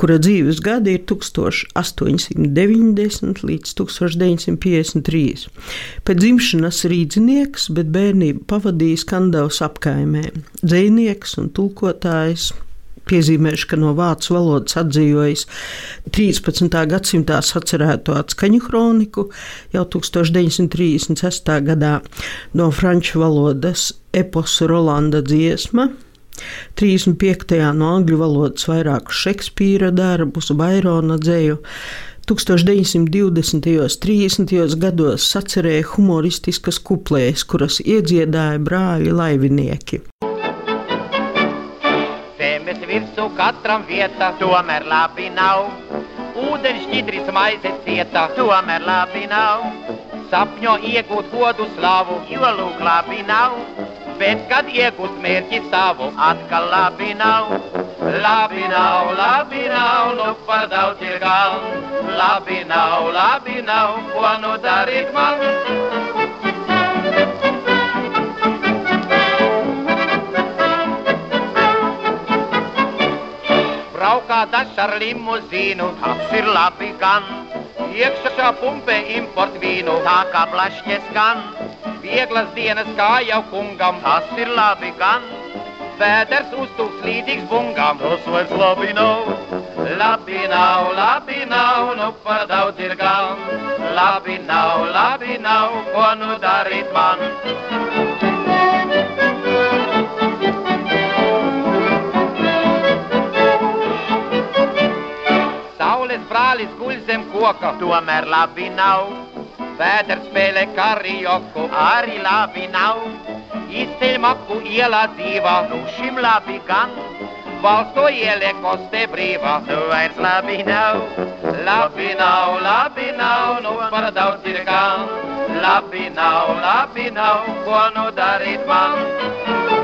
kura dzīves gadi ir 1890 līdz 1953. Pēc dzimšanas rīznieks, bet bērnību pavadījis Kandavas apkaimē, dzēnieks un tulkotājs. Piezīmēšu, ka no vācu valodas atdzīvojis 13. gadsimtā sacerēto atskaņu kroniku, jau 1936. gadā no franču valodas eposu Rolanda dziesma, 35. no angļu valodas vairākus Šekspīra darbus, Bairona dzēju. 1920. un 30. gados sacerēja humoristiskas kuplēs, kuras iedziedāja brāļi laivinieki. Zemes virsū katram vieta, tomēr labi nav. Ūdeņš šķidris maize cieta, tomēr labi nav. Sapņo iegūt godu slavu, jo lūk labi nav bet kad iegūst mērķi savu, atkal labi nav. Labi nav, labi nav, nu par daudz ir gal. Labi nav, labi nav, ko nu darīt man. Braukā dažs ar limuzīnu, tas ir labi gan. Iekšā pumpē import vīnu, tā kā blašķes gan. Vieglas dienas kā jau kungam, tas ir labi gan. Vēders uztūks līdzīgs bungam, tas vairs labi nav. Labi nav, labi nav, nu par daudz ir gan. Labi nav, labi nav, ko nu darīt man. Saules brālis guļ zem koka, tomēr labi nav. Vēders spēlē karioku, arī labi nav. Izceļmaku ielā dzīvā, nu šim labi gan. Valsto ieliek ostē brīvā, nu vairs labi nav. Labi nav, labi nav, nu par daudz ir gan. Labi nav, labi nav, ko nu darīt man.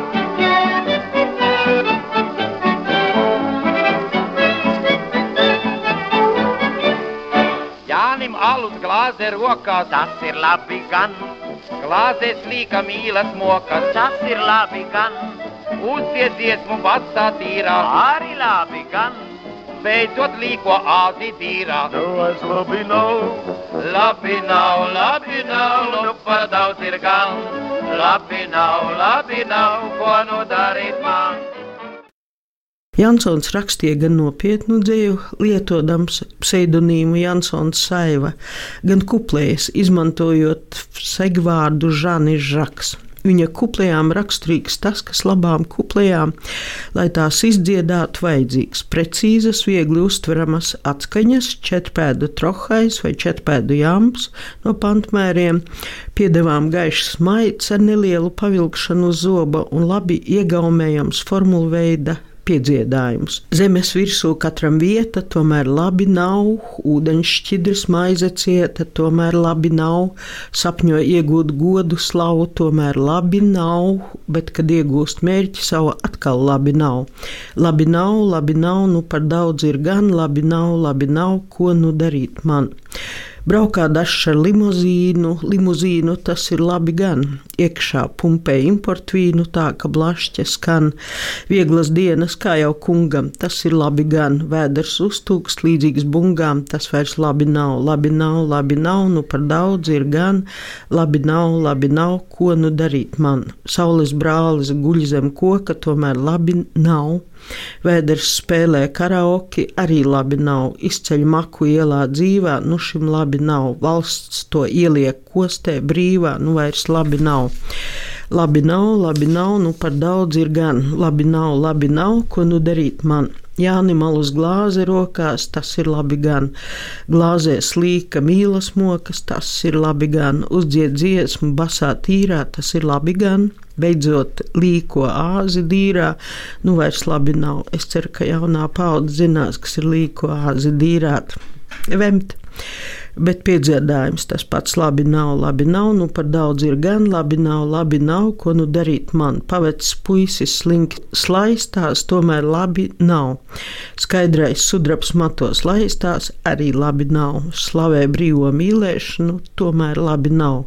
Alus glāze rokā, tas ir labi gan. Glāzē slīka mīlas mokas, tas ir labi gan. Uzdzied dziesmu batsā tīrā, arī labi gan. Beidzot līko āzi tīrā. Nu, es labi nav. Labi nav, labi nav, nu par daudz ir gan. Labi nav, labi nav, ko nu darīt man. Jansons rakstīja gan nopietnu dzīvu, lietojams pseidonīmu Jansons Saiva, gan kuplējas, izmantojot segvārdu Žanis Žaks. Viņa kuplējām raksturīgs tas, kas labām kuplējām, lai tās izdziedātu vajadzīgs, precīzas, viegli uztveramas atskaņas, četrpēdu trohais vai četrpēdu jāms no pantmēriem, piedevām gaišs maids ar nelielu pavilkšanu uz zoba un labi iegaumējams formulu veida piedziedājums. Zemes virsū katram vieta, tomēr labi nav, ūdeņš šķidrs maize cieta, tomēr labi nav, sapņo iegūt godu slavu, tomēr labi nav, bet, kad iegūst mērķi savu, atkal labi nav. Labi nav, labi nav, nu par daudz ir gan, labi nav, labi nav, ko nu darīt man. Braukā dažs ar limuzīnu, limuzīnu tas ir labi gan. Iekšā pumpē importvīnu tā, ka blašķa skan. Vieglas dienas, kā jau kungam, tas ir labi gan. Vēders uztūks līdzīgs bungām, tas vairs labi nav. Labi nav, labi nav, nu par daudz ir gan. Labi nav, labi nav, ko nu darīt man. Saules brālis guļ zem koka, tomēr labi nav. Vēders spēlē karaoki, arī labi nav. Izceļ maku ielā dzīvā, nu šim labi nav. Valsts to ieliek kostē brīvā, nu vairs labi nav. Labi nav, labi nav, nu par daudz ir gan. Labi nav, labi nav, ko nu darīt man. Jānis malus glāze rokās, tas ir labi gan. Glāzē slīka mīlas mokas, tas ir labi gan. Uzdzied dziesmu, basā tīrā, tas ir labi gan. Beidzot, līko āzi dīrā, nu vairs labi nav. Es ceru, ka jaunā paudze zinās, kas ir līko āzi dīrāt. Vemt. Bet piedziedājums tas pats labi nav, labi nav, nu par daudz ir gan, labi nav, labi nav, ko nu darīt man. Pavecs puisis slinki slaistās, tomēr labi nav. Skaidrais sudrabs matos laistās, arī labi nav. Slavē brīvo mīlēšanu, tomēr labi nav.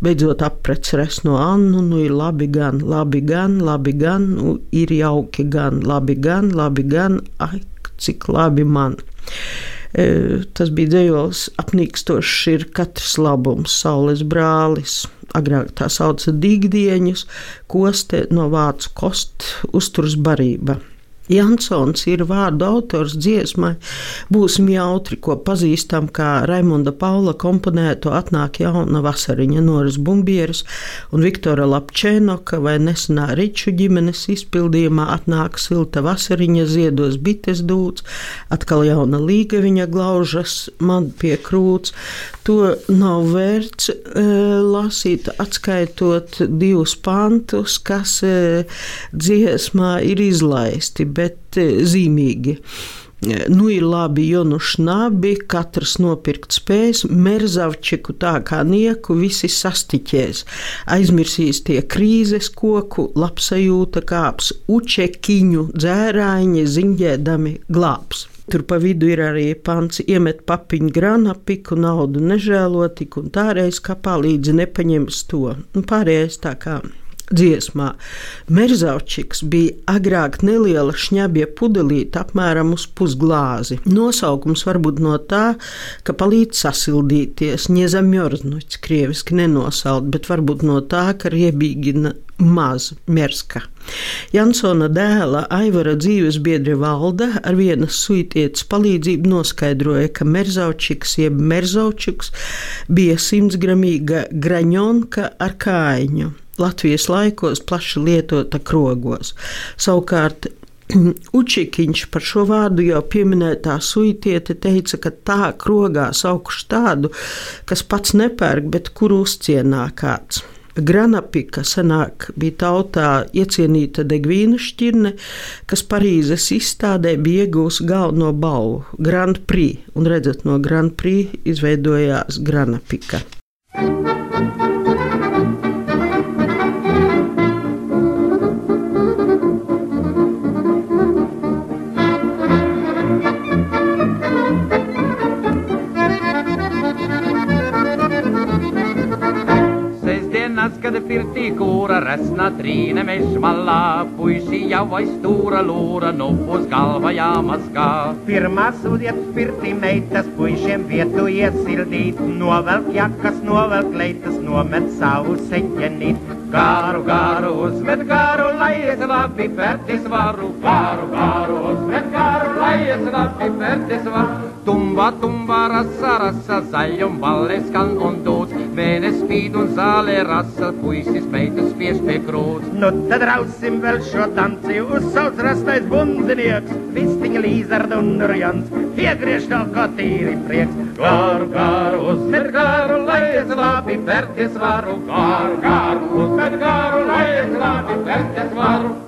Beidzot aprec res no Annu, nu ir labi gan, labi gan, labi gan, nu ir jauki gan, labi gan, labi gan, ai, cik labi man. E, tas bija dzējols, apnīkstošs ir katrs labums, saules brālis. Agrāk tā sauca dīgdieņus, koste no vācu kost, uzturs barība. Jansons ir vārdu autors dziesmai Būsim jautri, ko pazīstam kā Raimonda Paula komponēto Atnāk jauna vasariņa Noras Bumbieras un Viktora Lapčēnoka vai nesenā Riču ģimenes izpildījumā Atnāk silta vasariņa ziedos bites dūts, atkal jauna līga viņa glaužas man pie krūts. To nav vērts e, lasīt, atskaitot divus pantus, kas e, dziesmā ir izlaisti eh, zīmīgi. Nu, ir labi, jo nu šnabi, katrs nopirkt spējas, merzavčiku tā kā nieku, visi sastiķēs. Aizmirsīs tie krīzes koku, labsajūta kāps, učekiņu, dzērāņi, ziņģēdami glābs. Tur pa vidu ir arī pants, iemet papiņu granapiku, naudu nežēlo tik un tāreiz, kā palīdzi nepaņems to. Nu, pārējais tā kā dziesmā. Merzaučiks bija agrāk neliela šņabja pudelīte, apmēram uz pusglāzi. Nosaukums varbūt no tā, ka palīdz sasildīties, niezamjorznuķis, krieviski nenosaukt, bet varbūt no tā, ka riebīgi maz merska. Jansona dēla Aivara dzīves biedri Valda ar vienas suitietes palīdzību noskaidroja, ka merzaučiks jeb merzaučiks bija simtsgramīga graņonka ar kājiņu. Latvijas laikos plaši lietota krogos. Savukārt Učikiņš par šo vārdu jau pieminētā suitiete teica, ka tā krogā saukuši tādu, kas pats nepērk, bet kuru uzcienā kāds. Granapika senāk bija tautā iecienīta degvīna šķirne, kas Parīzes izstādē bija iegūs galveno balvu Grand Prix, un redzat, no Grand Prix izveidojās Granapika. kad kūra resna trīne mežmalā, puiši jau aiz stūra lūra, nu uz galva jāmaskā. Pirmā sūdiet pirtī meitas, puišiem vietu iesildīt, novelk jakas, novelk leitas, nomet savu seķenīt. Garu, garu, uzmet garu, lai es labi pērtis varu. Garu, garu, uzmet garu, lai es labi pērtis varu. Tumba, tumba, rasa, rasa, zaļum balles skan un dūts. Mēnes spīd un zālē rasa, puisis meitas spiež pie krūts. Nu tad rausim vēl šo danci, uzsauc rastais bundzinieks. Vistiņa līzarda un rjans, iegriež to kā tīri prieks. Garu, garu, uzmet garu, lai es labi pērtis varu. Garu, garu, uzmet garu, lai es labi pērties varu.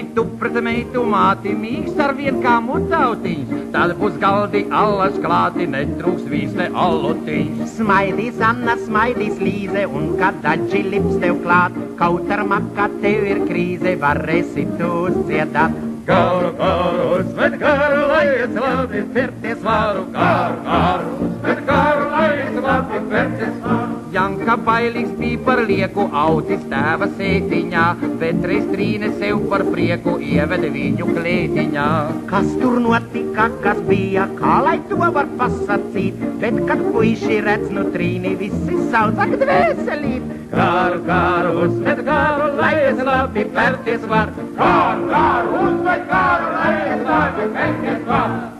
Esi tu pret meitu māti, mīkst ar vien kā mutautiņš, tad būs galdi allaž klāti, netrūks vīs ne alutiņš. Smaidīs Anna, smaidīs Līze, un kad daži lips tev klāt, kaut ar makā tev ir krīze, varēsi tu uzdziedāt. Garu, garu, uzmet garu, lai es labi pirties varu. Garu, garu, uzmet garu, lai es labi pirties varu. Janka bailīgs bija par lieku, autis tēva sētiņā, bet reiz trīne sev par prieku ieveda viņu klētiņā. Kas tur notika, kas bija, kā lai to var pasakīt, bet kad puiši redz nu trīni, visi sauc ak dvēselīt. Garu, garu, uzmet garu, lai es labi pērties varu. Garu, garu, uzmet garu, lai es labi pērties varu.